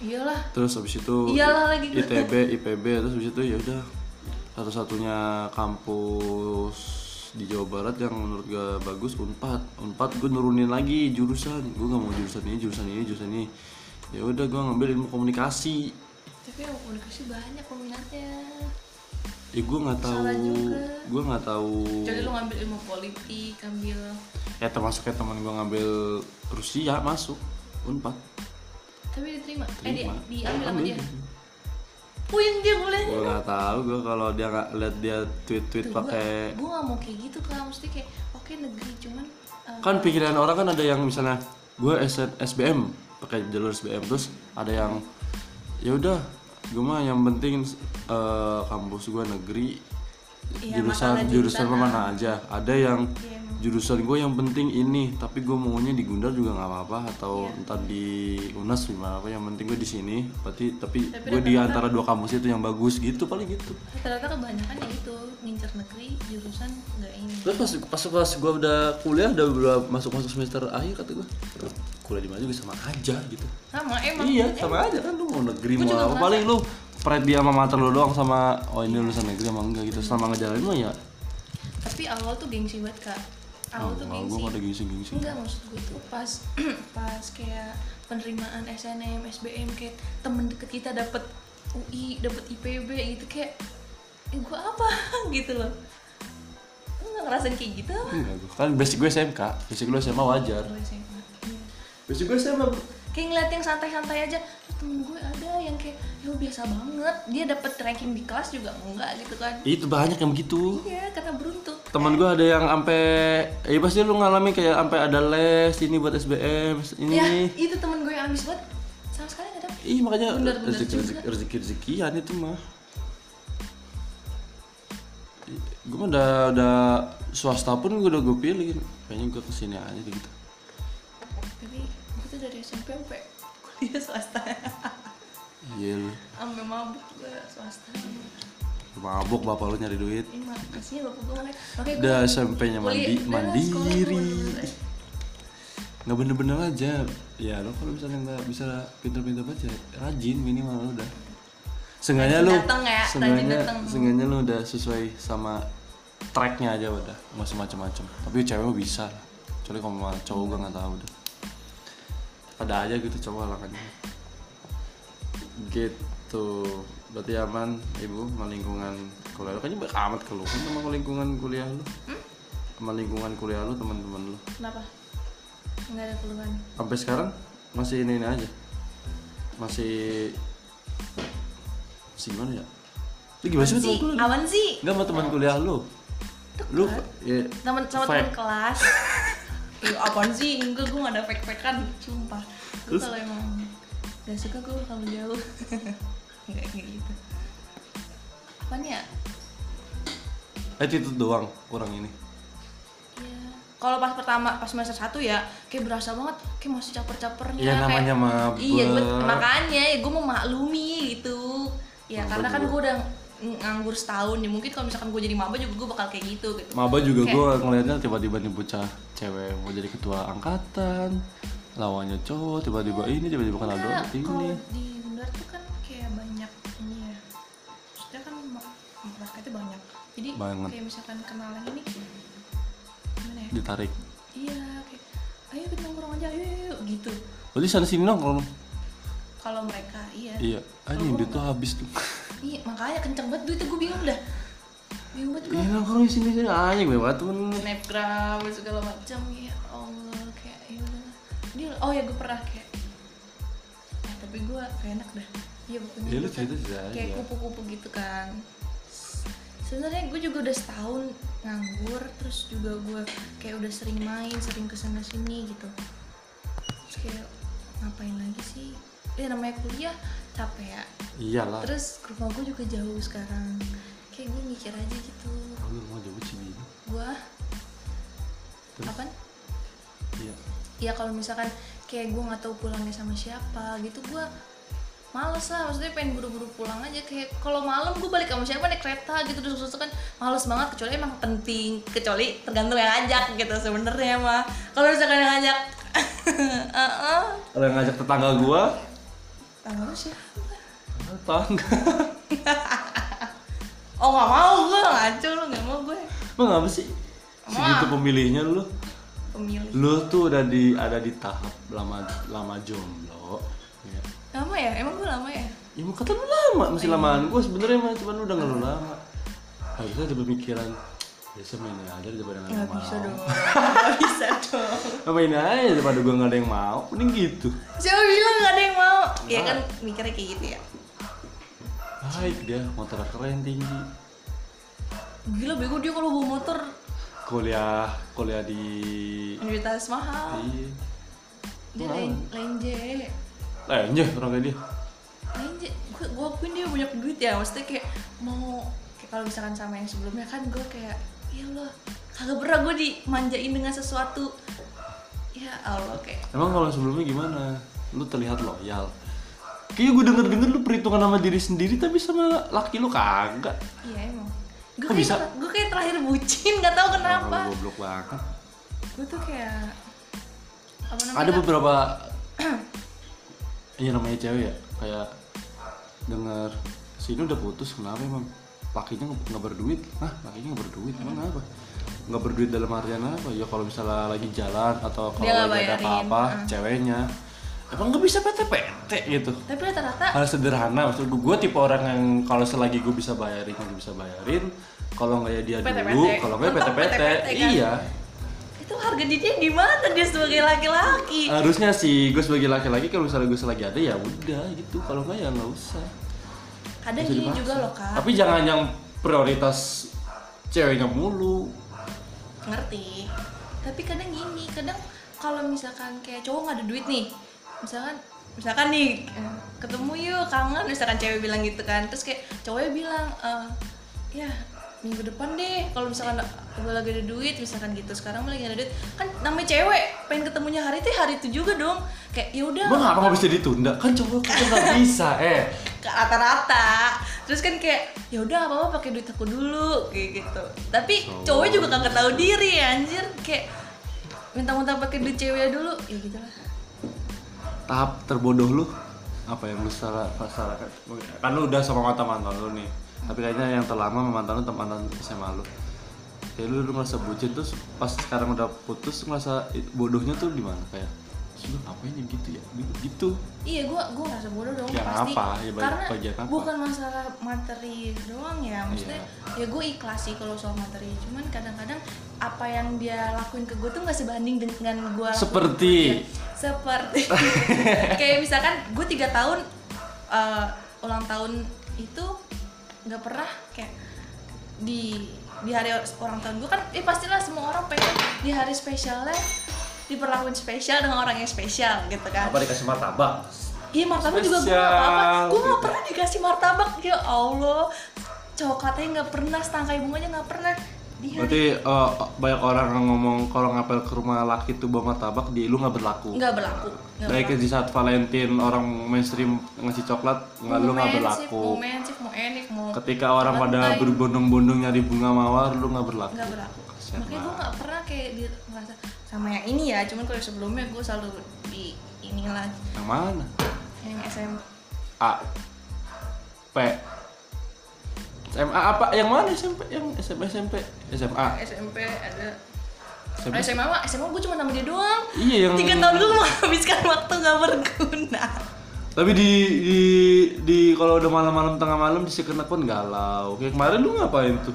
iyalah. Terus habis itu Iyalah lagi. ITB IPB terus habis itu ya udah. Satu-satunya kampus di Jawa Barat yang menurut gue bagus Unpad. Unpad gue nurunin lagi jurusan. Gue gak mau jurusan ini jurusan ini jurusan ini. Ya udah gue ngambil ilmu komunikasi. Tapi yang komunikasi banyak peminatnya. Ya gue nggak tahu. Gue nggak tahu. Jadi lu ngambil ilmu politik ambil ya termasuk kayak teman gue ngambil Rusia masuk unpad tapi diterima, eh di, diambil sama dia. Puyeng dia boleh gue nggak tahu gue kalau dia nggak lihat dia tweet tweet pakai gue gak mau kayak gitu kan mesti kayak oke negeri cuman eh, kan pikiran orang kan ada yang misalnya gue SBM pakai jalur SBM terus ada yang ya udah gue mah yang penting eh, kampus gue negeri Iya, jurusan jurusan mana aja. Ada yang Iya. Jurusan gue yang penting ini tapi gue maunya di Gundar juga nggak apa-apa atau Iya. entar di Unas gimana apa yang penting gue di sini. Berarti tapi, Tapi gue di antara dua kampus itu yang bagus gitu paling gitu. Rata-rata kebanyakan ya itu ngincer negeri jurusan nggak ini. Terus pas pas pas gue udah kuliah udah, udah masuk masuk semester akhir kata gue kuliah di mana juga sama aja gitu. sama emang. Iya sama aja kan lu mau negeri Gua mau apa paling lu pride dia sama mater lu doang sama oh ini lulusan negeri emang enggak gitu. Selama ngejalanin mah ya tapi awal tuh gengsi banget kak. Awal tuh oh, gengsi. gue pada gengsi gengsi enggak maksud gue tuh pas pas kayak penerimaan SNM SBM kayak temen deket kita dapet UI dapet IPB gitu kayak eh, gue apa? Gitu loh. Lu nggak ngerasain kayak gitu apa? Enggak gue kan basic gue SMK basic lu SMA wajar. Gue SMA. Iya. basic gue SMA kayak ngeliat yang santai-santai aja temen gue ada yang kayak ya biasa banget. Dia dapet ranking di kelas juga enggak gitu kan? Itu banyak yang begitu. Iya karena beruntung teman gue ada yang sampai eh pasti lu ngalamin kayak sampai ada les ini buat SBM ini. Ya itu temen gue yang ambis banget. Sama sekali nggak dapet. Ih makanya Bener-bener rezeki juga. rezeki rezeki rezekian itu mah. Gue mah udah udah swasta pun gue udah gue pilih. Kayaknya gue ke sini aja gitu. tapi tuh dari SMP sampai kuliah swasta Iya lu sampai mabuk gue swasta mabuk bapak lu nyari duit. ini makasih bapak gue makanya makanya gue Udah SMP-nya mandi mandiri. Nggak bener-bener aja. Ya lo kalau misalnya nggak bisa pinter-pinter baca, rajin minimal lu udah. Seenggaknya ya, rajin seenggaknya, dateng. seenggaknya lu udah sesuai sama tracknya aja udah, masih macam-macam. Tapi cewek bisa. Kecuali kalau cowok gue nggak tahu udah. Ada aja gitu cowok halangannya. Gitu. Berarti aman ibu sama lingkungan kuliah lu. Kayaknya banyak amat keluh kan sama lingkungan kuliah lu. Sama lingkungan kuliah lu teman-teman lu. kenapa nggak ada keluhan Sampai sekarang masih ini, ini aja. Masih masih gimana ya? Lu gimana sih teman kuliah? awan sih Enggak sama teman kuliah lu. Lu ya teman sama teman kelas Ih, apaan sih? Enggak gue gak ada fake fakean sumpah gue kalau emang gak suka gue kalau jauh enggak kayak gitu. Apaan ya? Attitude doang kurang ini. ya kalau pas pertama pas semester satu ya kayak berasa banget kayak masih caper-capernya Iya, kayak- namanya mabuk. iya gue makanya ya gue mau maklumi gitu. Ya Maba karena kan gue udah nganggur setahun ya. Mungkin kalau misalkan gue jadi maba juga gue bakal kayak gitu gitu. Maba juga Kayak- gue ngelihatnya tiba-tiba nih bocah cewek mau jadi ketua angkatan, lawannya cowok, tiba-tiba ini, tiba-tiba kenal doang Enggak, ini. kalau di Gundar tuh kan kayak banyak ini ya. Maksudnya kan rakyatnya banyak. Jadi Banget. kayak misalkan kenal yang ini gimana ya? Ditarik. iya kayak ayo kita nongkrong aja ayo, ayo, ayo," gitu. Berarti sana sini dong kalau mereka iya. Iya, anjing duit tuh habis tuh. iya makanya kenceng banget duitnya gue bingung dah. Bingung banget gue Iya nongkrong di sini sini anjing banget temen. snapgram segala macam ya allah kayak ya dia oh ya gue pernah kayak eh, tapi gue kayak enak dah. Iya pokoknya Ya lu kan cerita cerita kayak aja. kupu-kupu gitu kan. Sebenarnya gue juga udah setahun nganggur terus juga gue kayak udah sering main sering ke sana sini gitu. Terus kayak ngapain lagi sih? Ya namanya kuliah capek ya. Iyalah. terus rumah gue juga jauh sekarang. Kayak gue mikir aja gitu. Oh, lu mau jemput sini. gue apa Iya. ya kalau misalkan kayak gue nggak tahu pulangnya sama siapa gitu gue males lah. Maksudnya pengen buru-buru pulang aja. Kayak kalau malam gue balik sama siapa naik kereta gitu. Terus terus kan males banget kecuali emang penting. Kecuali tergantung yang ngajak gitu sebenarnya mah. Kalau misalkan yang ngajak Heeh. Kalau yang ngajak tetangga gua, Tanggal lu siapa? tetangga. oh nggak mau gue ngaco lu nggak mau gue Emang apa sih? Segitu pemilihnya lu. pemilih Lu tuh udah di ada di tahap lama lama jomblo. Iya. lama ya emang gue lama ya Ya mau kata lu lama, masih lamaan gue sebenarnya mah cuman lu udah ngeluh lama. Harusnya ada pemikiran biasa main aja daripada nggak ada yang bisa mau. dong. Nggak bisa dong. Ngapain aja daripada gue nggak ada yang mau, mending gitu. siapa bilang nggak ada yang mau? Ya kan mikirnya kayak gitu ya. Baik dia, motor keren tinggi. gila bego dia kalau bawa motor. Kuliah, kuliah di universitas mahal. Iya. dia lain J. Lenjeh orang kayak dia. lain J. Gue gue akuin dia banyak duit ya. Maksudnya kayak mau kayak kalau misalkan sama yang sebelumnya kan gue kayak ya Allah kagak pernah gue dimanjain dengan sesuatu ya Allah kayak Emang kalau sebelumnya gimana? Lu terlihat loyal. Kayaknya gue denger-denger lu perhitungan sama diri sendiri tapi sama laki lu kagak. iya emang gue kayak bisa? gue kayak terakhir bucin nggak tahu kenapa Kalau goblok banget. gue tuh kayak apa namanya Ada beberapa Iya namanya cewek ya kayak denger si ini udah putus kenapa emang lakinya nggak- berduit Hah? Lakinya nggak berduit emang apa nggak berduit dalam artian apa? Ya kalau misalnya lagi jalan atau kalau lagi ada apa-apa ah. ceweknya. Emang nggak bisa PT-PT gitu. Tapi rata-rata hal sederhana. Maksud gue gue tipe orang yang kalau selagi gue bisa bayarin gue bisa bayarin. Kalau nggak ya dia PT-PT. dulu. Kalau nggak ya PT-PT PT-PT kan? iya. Itu harga dirinya di mana dia sebagai laki-laki? Harusnya sih gue sebagai laki-laki kalau misalnya gue selagi ada ya udah gitu. Kalau nggak ya nggak usah kadang Bisa gini dipaksa. juga loh kak. Tapi jangan yang prioritas ceweknya mulu. Ngerti. Tapi kadang gini kadang kalau misalkan kayak cowok nggak ada duit nih misalkan misalkan nih ketemu yuk kangen. Misalkan cewek bilang gitu kan terus kayak cowoknya bilang eh, ya minggu depan deh. Kalau misalkan gue lagi ada duit misalkan gitu. Sekarang lagi ada duit. Kan namanya cewek pengen ketemunya hari itu ya hari itu juga dong. Kayak ya udah Bang apa? nggak bisa ditunda? Kan cowok kan nggak bisa, eh. rata-rata. Terus kan kayak ya udah apa apa pakai duit aku dulu. Kayak gitu. Tapi Oh. cowoknya juga kagak tahu diri anjir. Kayak minta-minta pakai duit ceweknya dulu. Ya gitu lah. Tahap terbodoh lu apa yang lu salah salah kan lu udah sama mantan mantan lu nih tapi kayaknya yang terlama mantan lu tem- mantan SMA lu kayak lu, lu ngerasa bucin terus pas sekarang udah putus ngerasa bodohnya tuh di mana kayak "Terus lu ngapain yang gitu ya gitu, gitu. iya gua gua ngerasa bodoh dong Ya, pasti apa? Ya, karena bagian apa? bukan masalah materi doang ya maksudnya Iya. ya gue ikhlas sih kalau soal materi cuman kadang-kadang apa yang dia lakuin ke gue tuh nggak sebanding dengan gue Seperti? seperti kayak misalkan gue tiga tahun eh, ulang tahun itu nggak pernah kayak di di hari ulang tahun gue kan eh pastilah semua orang pengen di hari spesialnya diperlakuin spesial dengan orang yang spesial gitu kan. Apa dikasih martabak? Iya martabak juga gue gak apa-apa. Gue gak gitu. pernah dikasih martabak Ya Allah. Cowok katanya gak pernah Setangkai bunganya gak pernah Dia berarti eh, banyak orang yang ngomong kalau ngapel ke rumah laki tuh bawa martabak di lu nggak berlaku. Gak berlaku. Gak berlaku. di saat Valentine orang mainstream ngasih coklat nggak lu nggak berlaku. Mau mensif, mau enik, mau Ketika orang pada berbondong-bondong nyari bunga mawar lu nggak berlaku. Gak berlaku. Kasian Makanya gue banget. gak pernah kayak di, ngerasa Sama yang ini ya Cuman kalau sebelumnya gue selalu di inilah. Yang mana? Yang SM A. P SMA apa? Yang mana SMP? Yang SMP SMP SMA. SMP ada SMP. SMA mah SMA gue cuma sama dia doang Iya yang Tiga tahun gue menghabiskan waktu gak berguna Tapi di di di kalau udah malam-malam tengah malam di second account galau. Kayak kemarin lu ngapain tuh?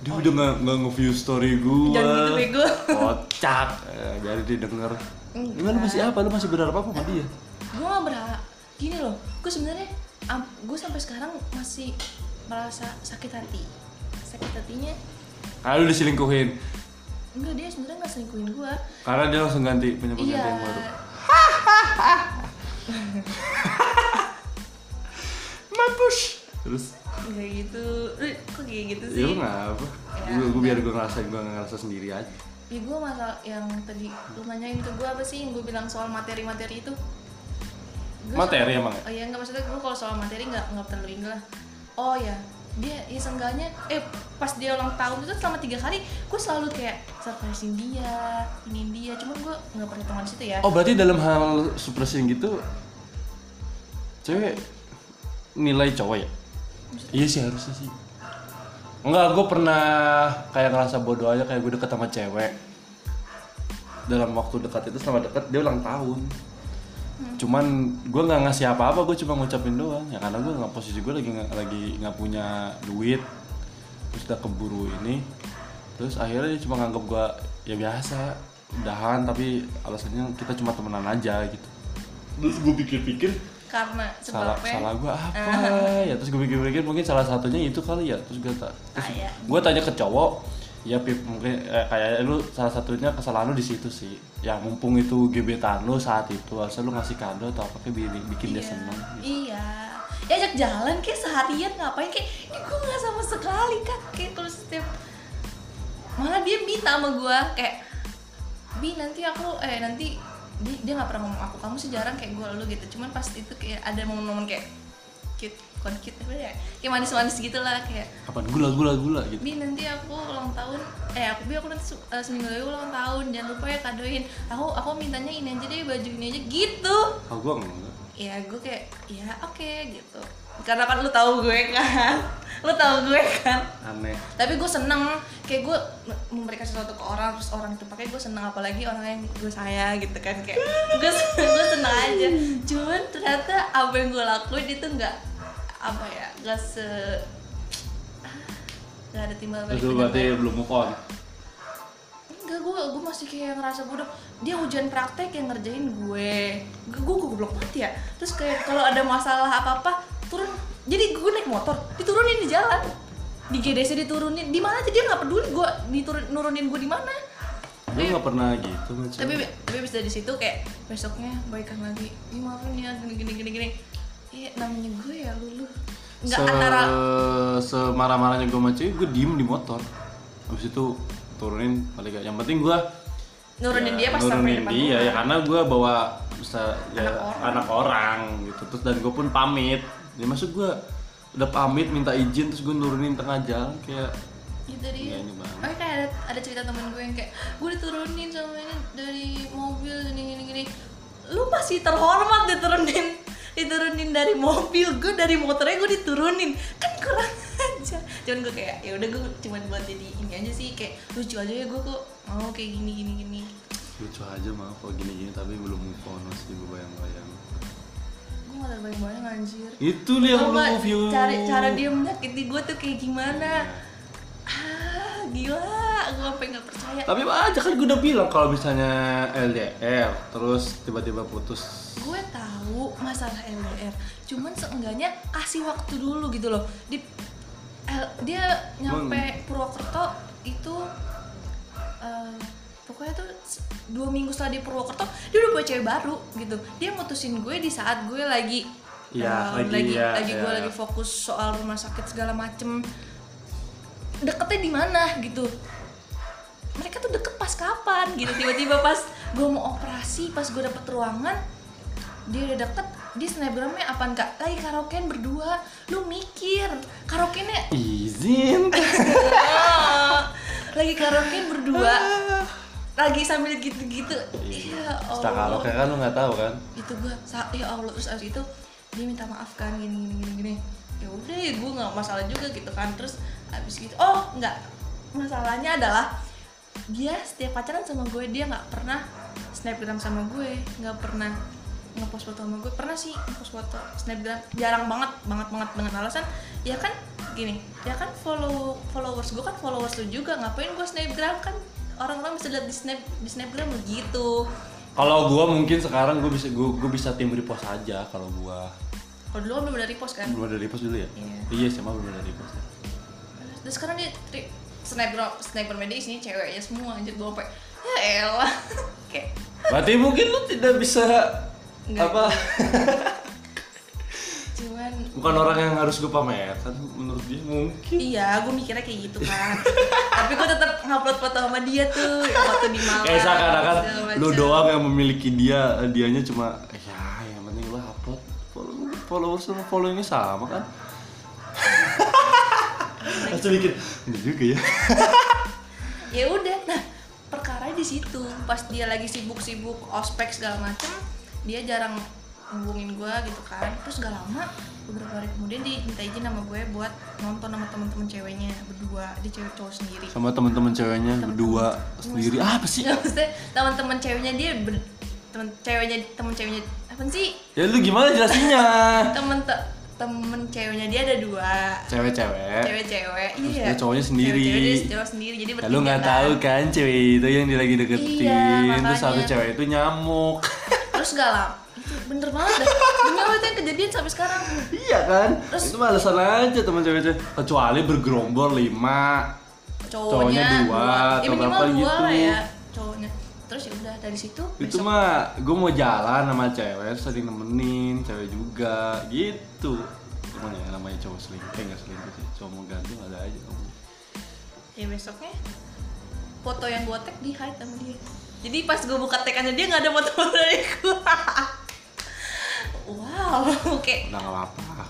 Dia udah nggak nggak nge-view story gua. Jangan gitu bego Kocak. Eh, jadi didengar. Enggak. Emang lu masih apa? Lu masih berharap apa sama dia? gue gak berharap gini loh gue sebenarnya gue sampai sekarang masih merasa sakit hati sakit hatinya Karena lu diselingkuhin. enggak dia sebenarnya nggak selingkuhin gue Karena dia langsung ganti punya pengganti iya yang baru. Mampus. Terus kayak gitu Eh, kok kayak gitu ya sih lu ngapa? Ya, Gue gue biar gue ngerasain gue ngerasa sendiri aja. ya gue masalah yang tadi lu nanyain ke gue apa sih yang gue bilang soal materi-materi itu Gua Materi soal- emang ya? oh iya nggak maksudnya gue kalau soal materi nggak nggak terlalu ini lah oh ya dia ya seenggaknya eh pas dia ulang tahun itu selama tiga hari gue selalu kayak surprisein dia ini dia cuman gue nggak perhitungan di situ ya Oh berarti dalam hal suppressing gitu cewek nilai cowok ya? Iya sih harusnya sih. Enggak, gue pernah kayak ngerasa bodoh aja kayak gue deket sama cewek. Dalam waktu dekat itu selama dekat dia ulang tahun. Cuman gue nggak ngasih apa-apa gue cuma ngucapin doang. Ya karena gue nggak posisi gue lagi nggak lagi nggak punya duit. Terus udah keburu ini. Terus akhirnya dia cuma nganggep gue ya biasa udahan tapi alasannya kita cuma temenan aja gitu. Terus gue pikir-pikir karena salah sebabnya salah gue apa ya? Terus gue pikir-pikir mungkin salah satunya itu kali ya. Terus gue tak terus Ah, ya. gue tanya ke cowok ya pip mungkin eh, kayak lu salah satunya kesalahan lu di situ sih ya mumpung itu gebetan lu saat itu harusnya lu ngasih kado atau apa kayak bikin, bikin dia Iya. seneng gitu. Iya. Ya ajak jalan kayak seharian ngapain kayak ini gue nggak sama sekali kan kayak kalau setiap malah dia minta sama gue kayak bi nanti aku eh nanti dia dia nggak pernah ngomong aku kamu sih jarang kayak gue lu gitu cuman pas itu kayak ada momen-momen kayak cute bukan cute apa ya? Kayak manis-manis gitu lah kayak apa gula gula gula gitu? Bi nanti aku ulang tahun. Eh aku bi aku nanti eh, seminggu lagi ulang tahun. Jangan lupa ya kadoin. Aku aku mintanya ini aja deh baju ini aja. Gitu. Oh gue enggak ya gue kayak ya oke gitu. Karena kan lu tahu gue kan. Lu tahu gue kan. Aneh. Tapi gue seneng. Kayak gue memberikan sesuatu ke orang terus orang itu pakai gue seneng. Apalagi orang yang gue sayang gitu kan. Kayak gue gue seneng aja. Cuman ternyata apa yang gue lakuin itu nggak apa ya nggak se nggak ada timbal balik lu berarti belum move on Enggak, gue gue masih kayak ngerasa bodoh. Dia ujian praktek yang ngerjain gue. Gue gue goblok banget ya. Terus kayak kalau ada masalah apa-apa turun. Jadi gue naik motor, diturunin di jalan. Di GDC diturunin. Di mana aja dia nggak peduli gue diturun nurunin gue di mana. lu nggak pernah gitu macam Tapi tapi bisa dari situ kayak besoknya baikan lagi. Ini maafin ya gini gini gini gini. Iya namanya gue ya lulu. Enggak se antara semarah-marahnya gue sama cewek gue diem di motor. Habis itu turunin balik yang penting gue nurunin dia ya, pas sampai nurunin depan. dia ya karena gue bawa bisa ya, Anak orang. anak orang gitu. Terus dan gue pun pamit. Ya maksud gue udah pamit minta izin terus gue nurunin tengah jalan kayak gitu dia Iya. Makanya kayak ada, ada cerita temen gue yang kayak gue diturunin sama ini dari mobil gini gini gini. Lu masih terhormat diturunin diturunin dari mobil gue dari motornya gue diturunin. Kan kurang aja. Cuman gue kayak ya udah gue cuman buat jadi ini aja sih kayak lucu aja ya gue kok. Mau kayak gini gini gini. Lucu aja maaf kalau gini-gini tapi belum move on masih gue bayang-bayang. Gue gak terbayang bayang anjir. Itu dia yang lu view cara cara dia menyakiti gue tuh kayak gimana. Iya. ah gila. Gue sampai nggak percaya. Tapi aja kan gue udah bilang kalau misalnya LDR terus tiba-tiba putus gue tahu masalah LDR cuman seenggaknya kasih waktu dulu gitu loh. Di L- dia nyampe Purwokerto itu eh, pokoknya tuh dua minggu setelah di Purwokerto dia udah punya cewek baru gitu. Dia mutusin gue di saat gue lagi Iya, eh, lagi, lagi ya, lagi gue ya. lagi fokus soal rumah sakit segala macem. Deketnya di mana gitu. Mereka tuh deket pas kapan gitu. Tiba-tiba pas gue mau operasi pas gue dapet ruangan dia udah deket dia snapgramnya apaan kak? Lagi karaokean berdua. Lu mikir karaokeannya izin. Lagi karaokean berdua. Lagi sambil gitu-gitu. Ya Setelah kalau Allah. kayak kan lu nggak tahu kan? Itu gue ya Allah. Terus abis itu dia minta maaf kan gini gini gini gini. Ya udah ya gue nggak masalah juga gitu kan. Terus abis gitu oh nggak. Masalahnya adalah dia setiap pacaran sama gue dia nggak pernah snapgram sama gue. Nggak pernah ngepost foto sama gue. Pernah sih ngepost foto snapgram. Jarang banget banget banget dengan alasan. Ya kan gini. Ya kan follow followers gue kan followers lu juga. Ngapain gue snapgram? Kan orang-orang bisa lihat di snap di snapgram begitu kalau gua mungkin sekarang gua bisa gua, gua bisa tim repost aja kalau gua. Kalau dulu kan belum ada repost kan? Belum ada repost dulu ya? Iya. iya sih emang belum ada repost Terus sekarang dia tri- snapgram snapgram media isinya ceweknya semua anjir gue sampai ya elah. Kayak berarti mungkin lu tidak bisa Nggak. apa? Cuman bukan orang yang harus gue pamerkan menurut dia mungkin. Iya gue mikirnya kayak gitu kan tapi gue tetap ngupload foto sama dia tuh foto di Malang kayak seakan-akan lu doang yang memiliki dia dianya cuma ya yang penting lu upload. Follow followers sama followingnya sama kan? Langsung bikin ini juga ya. Ya udah nah perkara di situ. Pas dia lagi sibuk-sibuk ospek segala macem dia jarang hubungin gue gitu kan terus gak lama beberapa hari kemudian dia minta izin sama gue buat nonton sama teman-teman ceweknya berdua dia cewek cowok sendiri sama teman-teman ceweknya berdua sendiri apa sih teman-teman ceweknya dia ber, teman ceweknya teman ceweknya apa sih Ya lu gimana jelasinnya? temen te- temen ceweknya dia ada dua Cewek-cewek. cewek-cewek Terus iya dia cowoknya sendiri. Cewek-cewek dia cowok sendiri jadi Ya, lu bertiga nggak kan. tahu kan cewek itu yang dia lagi deketin. Iya, Terus makanya. satu cewek itu nyamuk. terus gak lama itu bener banget dah Allah itu yang kejadian sampai sekarang iya kan? Terus- itu mah alasan aja teman cewek-cewek. Kecuali bergerombol lima. cowoknya, Cowoknya dua ya atau minimal berapa dua gitu. lah ya cowoknya terus ya udah dari situ Itu besok mah gue mau jalan sama cewek sering nemenin cewek juga gitu. Cuman ya namanya cowok selingkuh, eh nggak selingkuh sih, cowok mau gantung ada aja kamu. ya besoknya foto yang gue tag di hide sama dia jadi pas gue buka tagannya dia nggak ada foto-foto dari gue wow oke Udah nggak apa-apa.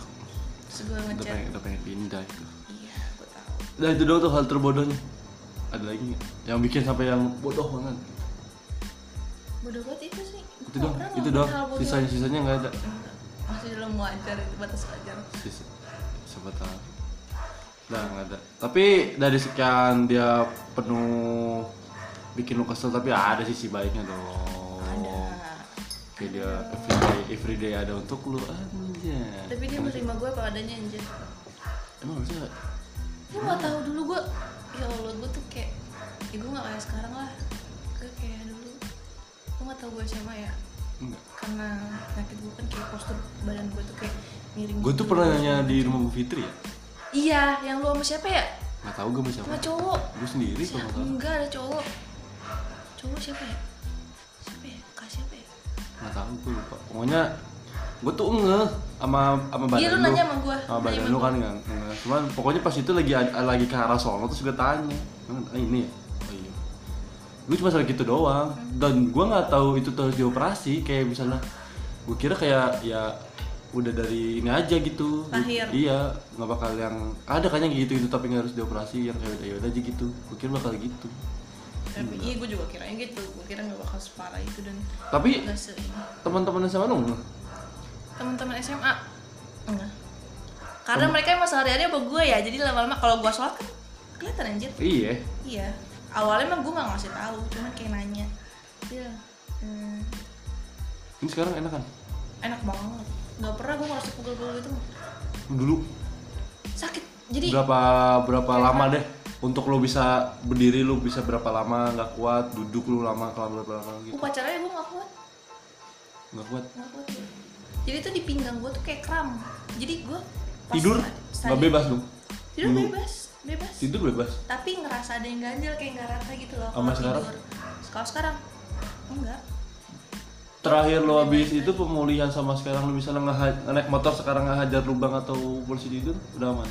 terus gue Udah pengen, udah pengen pindah itu. iya gue tahu Nah itu doang tuh hal terbodohnya. Ada lagi nggak? Yang bikin sampai yang bodoh banget. bodoh banget itu sih Itu doang, itu doang. Sisanya sisanya nggak ada. Masih dalam wajar itu batas wajar Sisa, siapa tahu. Nah nggak ada. Tapi dari sekian dia penuh bikin lu kesel tapi ada sisi baiknya dong. ada Kayak dia everyday everyday ada untuk lu aja. tapi dia menerima gue apa adanya anjir Emang harusnya gue gak tahu dulu gue ya allah gue tuh kayak ya gue gak kayak sekarang lah gue kayak dulu gue gak tau gue SMA ya enggak. karena penyakit gue kan kayak postur badan gue tuh kayak miring Gue tuh gitu. pernah nanya di rumah Bu Fitri ya. iya yang lu sama siapa ya Nggak tahu gue sama siapa. sama cowok Gue sendiri kalau siapa salah. enggak ada cowok cowok siapa ya? Siapa ya? Kak siapa ya? Nggak tahu gue lupa. Pokoknya gue tuh ngeh sama sama badan Iya, lu nanya sama gua. sama badan lu kan nggak cuman pokoknya pas itu lagi lagi ke arah sono terus gue tanya ah, ini ya? Oh iya. Gue cuma salah gitu doang. Dan gue nggak tahu itu terus dioperasi kayak misalnya gue kira kayak ya udah dari ini aja gitu. Lahir. iya nggak bakal yang ada kan yang gitu gitu tapi nggak harus dioperasi yang kayak udah ya udah aja gitu. Gue kira bakal gitu tapi iya gue juga kiranya gitu. Gue kira gak bakal separah itu dan tapi gak teman-teman lu nggak? teman-teman SMA enggak. Karena mereka emang sehari-hari sama gue ya jadi lama-lama kalau gue sholat kan kelihatan anjir. Iya. Iya. Awalnya emang gue gak ngasih tahu cuman kayak nanya. Iya. Hmm, ini sekarang enak kan enak banget. Nggak pernah gue ngerasa pegel-pegel gitu. Dulu. Sakit. Jadi berapa berapa lama deh untuk lo bisa berdiri lo bisa berapa lama nggak kuat duduk lo lama kalau berapa lama gitu. Upacaranya gue gak kuat. Nggak kuat? Gak kuat gue. jadi tuh di pinggang gue tuh kayak kram. Jadi gue tidur? nggak bebas dong? Tidur Dulu. bebas bebas. Tidur bebas? Tapi ngerasa ada yang ganjel kayak nggak rata gitu loh Sama sekarang? kalau sekarang enggak. Terakhir lo habis itu pemulihan sama sekarang lo bisa ngeha- naik motor sekarang ngehajar lubang atau polisi tidur? Udah aman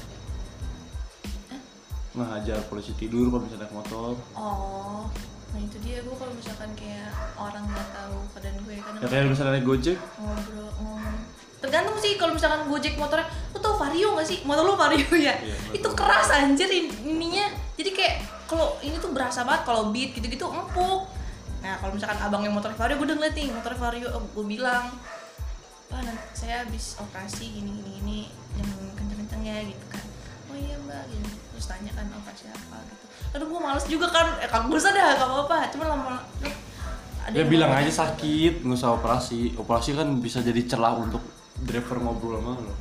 ngehajar polisi tidur kalau bisa naik motor. Oh nah itu dia gue kalau misalkan kayak orang nggak tahu keadaan gue kadang ya kayak misalnya naik gojek. Ngobrol ngomong. Tergantung sih kalau misalkan gojek motornya lu tau vario gak sih? Motor lu vario ya. Iya, itu betul. keras anjir in- ininya. Jadi kayak kalau ini tuh berasa banget kalau beat gitu-gitu empuk. Nah kalau misalkan abang yang motor vario gue udah ngeliat nih motor vario oh, gue bilang wah nanti saya habis operasi gini gini gini yang kenceng-kenceng ya gitu kan. Oh iya mbak gitu terus tanya kan operasi apa gitu. Aduh gue males juga kan. Eh kagak usah dah gak apa-apa. Cuma lama ada ya bilang aja sakit nggak usah operasi. Operasi kan bisa jadi celah untuk driver ngobrol sama lo.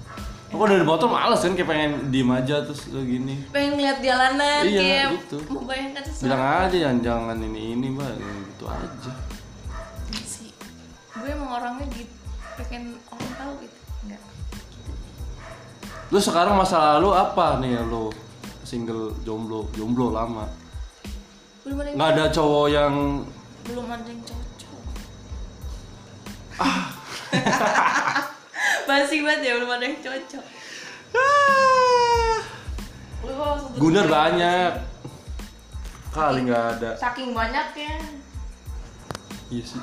Aku dari motor males kan kayak pengen diem aja terus lo gini. Pengen ngeliat jalanan Iya, kayak gitu. membayangkan sesuatu bilang aja jangan jangan ini ini mbak. Gitu aja. Iya sih. Gue emang orangnya gitu pengen orang tahu gitu. Enggak lu sekarang masa lalu apa nih lo single jomblo jomblo lama. Belum ada yang, nggak ada cowok yang belum ada yang cocok. Ah. basi banget ya belum ada yang cocok. Gunar ya. banyak. kali nggak ada. Saking banyaknya iya sih.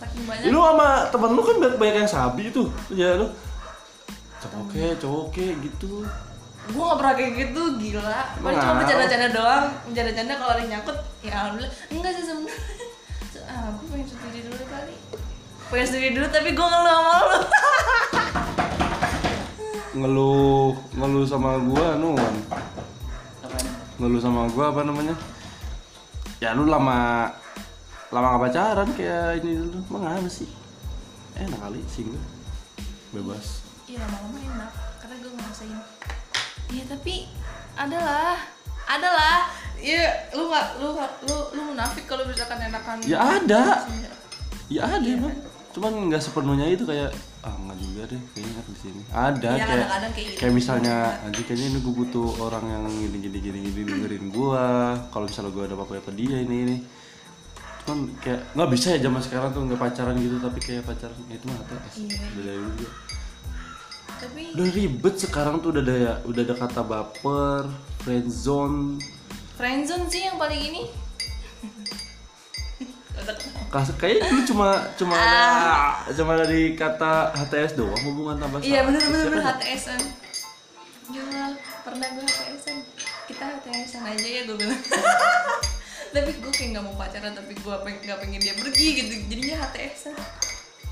Saking banyak. Lu sama temen lu kan banyak- banyak yang sabi tuh. Ya lu. Cowok ke cowok ke gitu gue gak pernah kayak gitu gila. Paling cuma bercanda-canda doang. Bercanda-canda kalau ada yang nyangkut ya alhamdulillah. Enggak sih sebenarnya ah gue pengen sendiri dulu kali. Pengen sendiri dulu tapi gue ngeluh sama lu. Ngeluh ngeluh sama gua nuan ngeluh sama gua apa namanya? Ya lu lama lama gak pacaran kayak ini dulu. Emang apa sih? Enak kali sih gue bebas. Iya lama-lama enak karena gue ngerasain iya tapi adalah adalah iya lu nggak lu nggak- lu lu munafik kalau misalkan enakan Ya ada. Iya. ya ada emang cuman nggak sepenuhnya itu kayak ah nggak juga deh kayaknya enak di sini ada Iya, kayak kadang-kadang kayak gitu. kayak misalnya nanti kayaknya ini gue butuh orang yang gini gini gini gini dengerin gua kalau misalnya gua ada apa-apa ke dia ini ini cuman kayak nggak bisa ya zaman sekarang tuh nggak pacaran gitu tapi kayak pacaran ya itu mah ada Iya. udah dari dulu juga. Tapi udah ribet sekarang tuh udah ada ya udah ada kata baper friendzone friendzone sih yang paling ini. Kayaknya dulu cuma cuma ada cuma ada di kata HTS doang hubungan tanpa Ah. iya Siapa bener dah? HTSan Gila, pernah gue HTSan kita HTSan aja ya gue bilang. Tapi gue kayak nggak mau pacaran tapi gue peng nggak pengen dia pergi gitu. Jadinya HTSan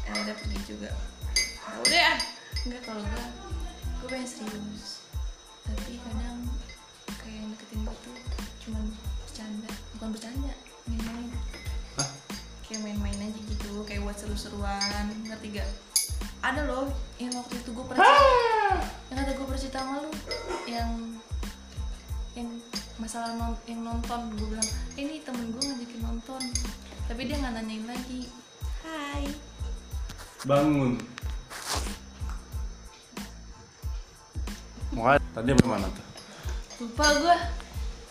ya udah pergi juga. Ya udah ya enggak kalau gue gue pengen serius. Tapi kadang kayak yang deketin gue tuh cuman bercanda. Bukan bercanda main-main. Hah? kayak main-main aja gitu kayak buat seru-seruan. Ngerti gak? Ada loh yang waktu itu gue pernah yang kata gue percita sama lu yang yang masalah non, yang nonton. Gue bilang eh, ini temen gue ngajakin nonton. Tapi dia nggak nanyain lagi. Hai. Bangun Makanya tadi sampai mana tuh? lupa gue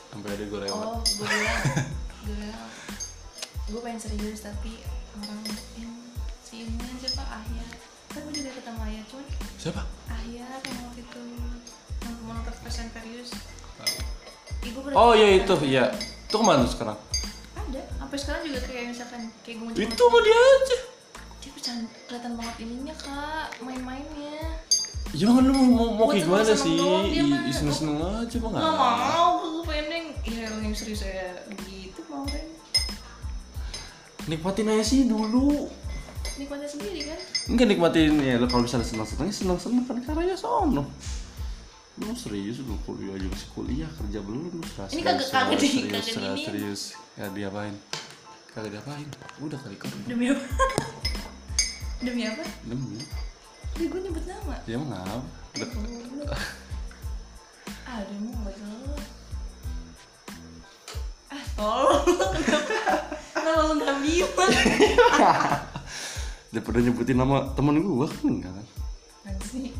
Sampai ada gue lewat. oh gue bilang gue bilang gue pengen serius tapi orang yang si ini siapa? Ahya kan gue juga ketemu Ahya cuman Siapa? Ahya yang waktu itu yang mau nonton Ih, gua Oh iya itu, iya. Itu ke mana sekarang? ada. Sampai sekarang juga kayak misalkan kayak gue Itu mah dia aja. dia kelihatan banget ininya kak. Main-mainnya Ya kan lu mau, mau, kayak gimana seneng sih? dia mah. Ih, Seneng-seneng aja nggak nggak. mau gue pengen ya yang serius saya begitu mau kan Nikmatin aja sih dulu. nikmatnya sendiri kan Enggak nikmatin ya lu kalau misalnya seneng-seneng ya seneng-seneng kan caranya sono. Lu serius lu kuliah aja masih kuliah kerja belum lu serius. Ini kagak- kagak di- serius, kagak serius, serius. Ya diapain? Kagak diapain. Udah kali kan. demi apa demi apa Demi. Tapi gue nyebut nama Ya emang Goblok. ah dia mau nggak ah tolong kenapa lu nggak bilang pernah nyebutin nama temen gua kan enggak kan? Apaan sih?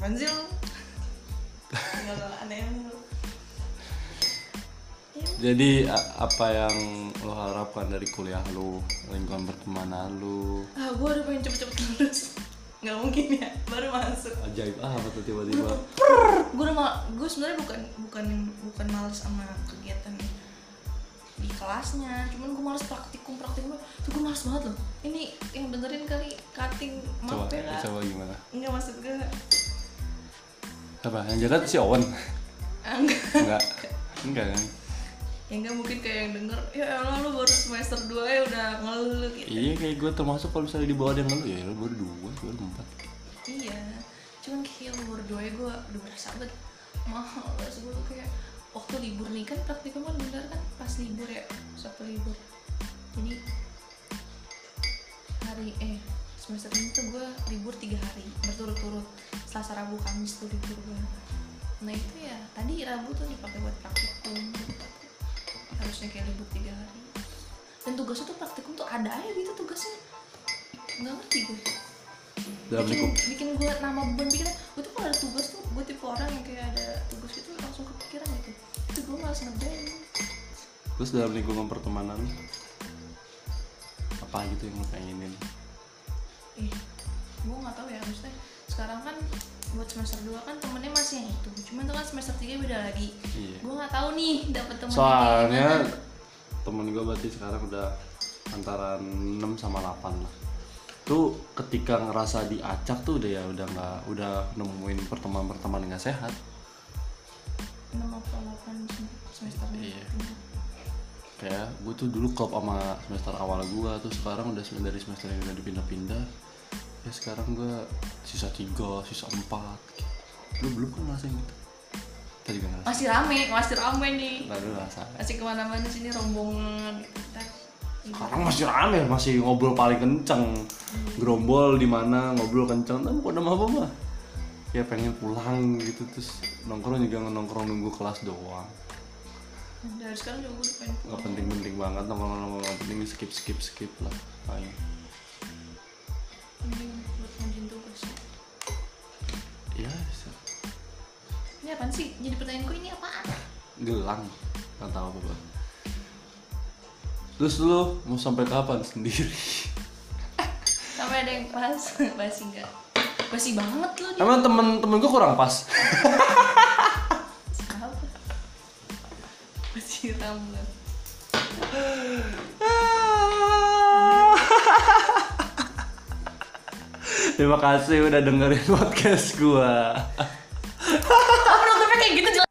Apaan sih lu? Enggak lah, aneh lu Ya, Jadi apa yang lo harapkan dari kuliah lu, lingkungan pertemanan lu? Ah, gue udah pengen cepet-cepet lulus Gak mungkin ya, baru masuk Ajaib apa tuh tiba-tiba? Gue udah mal, gue sebenarnya bukan bukan bukan males sama kegiatan di kelasnya cuman gue males praktikum praktikum tuh gue males banget loh ini yang dengerin kali cutting Coba, ya coba gimana? enggak maksud gue Apa? Yang jaga si Owen? ah, enggak Enggak. Enggak kan? Ya enggak mungkin kayak yang denger ya elah lu baru semester 2 ya udah ngeluh gitu. Iya kayak gue termasuk kalau misalnya di bawah dia ngeluh ya lu baru dua, gue baru empat. iya cuman kayak umur dua ya gue udah berasa banget mahal. Gue tuh kayak waktu libur nih kan praktikum kan bener kan pas libur ya sabtu libur. Jadi hari eh semester ini tuh gue libur tiga hari berturut-turut. Selasa rabu kamis tuh libur gue nah itu ya tadi rabu tuh dipakai buat praktikum harusnya kayak libur tiga hari. Dan tugasnya tuh praktikum tuh ada aja gitu tugasnya. Nggak ngerti gue. Dalam bikin, bikin gue nama beban pikiran. Gue tuh kalau ada tugas tuh gue tipe orang yang kayak ada tugas itu langsung kepikiran gitu. Itu gue malas ngerjain terus dalam lingkungan pertemanan apa gitu yang lo pengenin? eh gue nggak tahu ya maksudnya sekarang kan buat semester 2 kan temennya masih yang itu cuman tuh kan semester 3 beda lagi Iya. gue nggak tahu nih dapet temen Soalnya temen gue berarti sekarang udah antara 6 sama 8 lah. Tuh ketika ngerasa diacak tuh udah ya udah nggak udah nemuin pertemanan-pertemanan nggak sehat. 6 atau 8 semester Iya. Kayak gue tuh dulu klop sama semester awal gue tuh sekarang udah dari semester yang udah dipindah-pindah. Ya sekarang gue sisa 3, sisa 4 gitu. Lu belum kan ngerasain gitu? Juga ngerasain. masih rame masih rame nih lu ngerasain. masih ke mana-mana sini rombongan gitu sekarang masih rame masih ngobrol paling kenceng gerombol di mana ngobrol kenceng tapi bukan apa mah ya pengen pulang gitu terus nongkrong juga nongkrong nunggu kelas doang dari sekarang juga gue pengen nggak penting-penting banget nongkrong nongkrong nggak penting skip skip skip lah Ayo. Mending buat ngerjain tugas ya bisa. ini apaan sih? Jadi pertanyaan gue ini apaan? Gelang. Nggak tahu apa apa terus lu mau sampai kapan sendiri? Sampai ada yang pas. Basi enggak. Basi banget dia. emang temen-temen gue kurang pas? Apa rambut Terima kasih udah dengerin podcast gua. Penutupnya kayak gitu